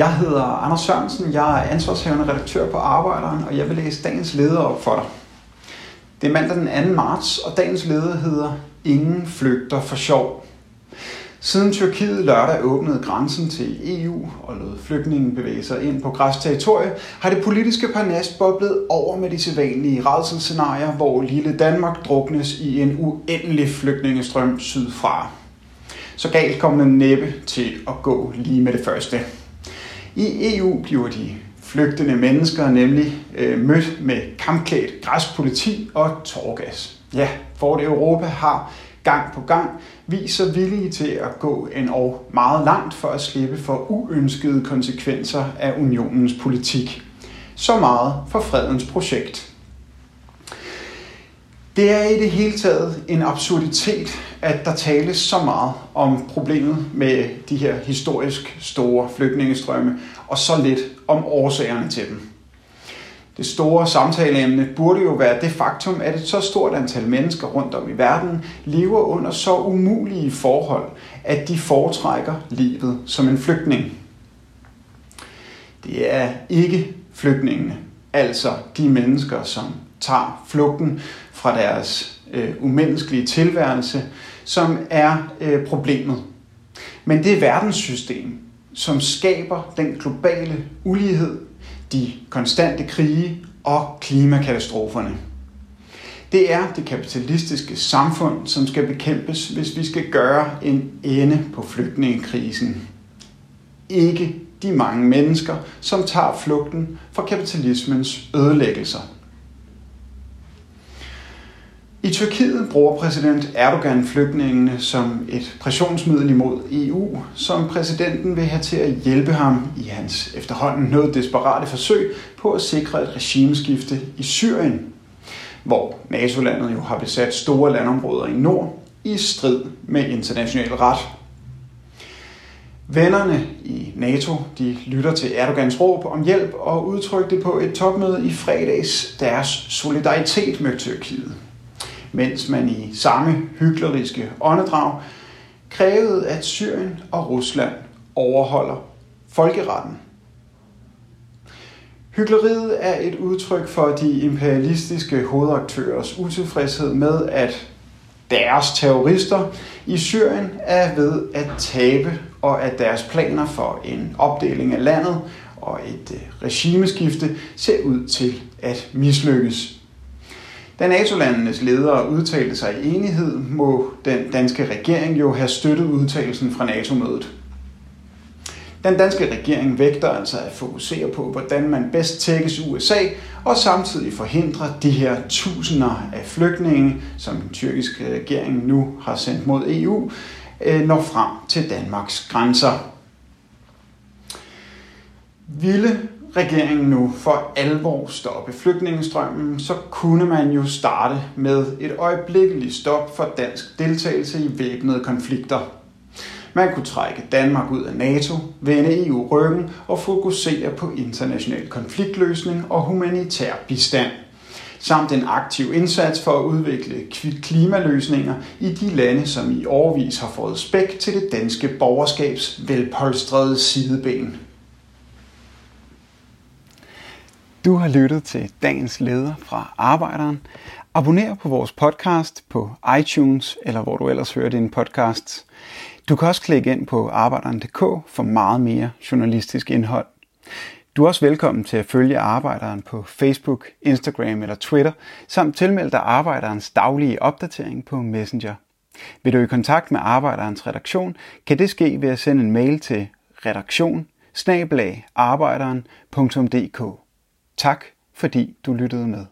Jeg hedder Anders Sørensen, jeg er ansvarshavende redaktør på Arbejderen, og jeg vil læse dagens leder op for dig. Det er mandag den 2. marts, og dagens leder hedder Ingen flygter for sjov. Siden Tyrkiet lørdag åbnede grænsen til EU og lod flygtningen bevæge sig ind på græs territorie, har det politiske parnas boblet over med de sædvanlige redselscenarier, hvor lille Danmark druknes i en uendelig flygtningestrøm sydfra. Så galt kom den næppe til at gå lige med det første. I EU bliver de flygtende mennesker nemlig øh, mødt med kampklædt græspoliti og torgas. Ja, for det Europa har gang på gang vist sig villige til at gå en og meget langt for at slippe for uønskede konsekvenser af unionens politik. Så meget for fredens projekt. Det er i det hele taget en absurditet, at der tales så meget om problemet med de her historisk store flygtningestrømme, og så lidt om årsagerne til dem. Det store samtaleemne burde jo være det faktum, at et så stort antal mennesker rundt om i verden lever under så umulige forhold, at de foretrækker livet som en flygtning. Det er ikke flygtningene, altså de mennesker, som tager flugten fra deres øh, umenneskelige tilværelse, som er øh, problemet. Men det er verdenssystem, som skaber den globale ulighed, de konstante krige og klimakatastroferne. Det er det kapitalistiske samfund, som skal bekæmpes, hvis vi skal gøre en ende på flygtningekrisen. Ikke de mange mennesker, som tager flugten fra kapitalismens ødelæggelser. I Tyrkiet bruger præsident Erdogan flygtningene som et pressionsmiddel imod EU, som præsidenten vil have til at hjælpe ham i hans efterhånden noget desperate forsøg på at sikre et regimeskifte i Syrien, hvor NATO-landet jo har besat store landområder i nord i strid med international ret. Vennerne i NATO de lytter til Erdogans råb om hjælp og udtrykte på et topmøde i fredags deres solidaritet med Tyrkiet mens man i samme hykleriske åndedrag krævede, at Syrien og Rusland overholder folkeretten. Hykleriet er et udtryk for de imperialistiske hovedaktørers utilfredshed med, at deres terrorister i Syrien er ved at tabe, og at deres planer for en opdeling af landet og et øh, regimeskifte ser ud til at mislykkes. Da NATO-landenes ledere udtalte sig i enighed, må den danske regering jo have støttet udtalelsen fra NATO-mødet. Den danske regering vægter altså at fokusere på, hvordan man bedst tækkes USA, og samtidig forhindre de her tusinder af flygtninge, som den tyrkiske regering nu har sendt mod EU, Øh, når frem til Danmarks grænser. Ville regeringen nu for alvor stoppe flygtningestrømmen, så kunne man jo starte med et øjeblikkeligt stop for dansk deltagelse i væbnede konflikter. Man kunne trække Danmark ud af NATO, vende EU ryggen og fokusere på international konfliktløsning og humanitær bistand samt en aktiv indsats for at udvikle klimaløsninger i de lande, som i årvis har fået spæk til det danske borgerskabs velpolstrede sideben. Du har lyttet til dagens leder fra Arbejderen. Abonner på vores podcast på iTunes, eller hvor du ellers hører din podcast. Du kan også klikke ind på arbejderen.dk for meget mere journalistisk indhold. Du er også velkommen til at følge Arbejderen på Facebook, Instagram eller Twitter, samt tilmelde dig Arbejderens daglige opdatering på Messenger. Vil du i kontakt med Arbejderens redaktion, kan det ske ved at sende en mail til redaktion Tak fordi du lyttede med.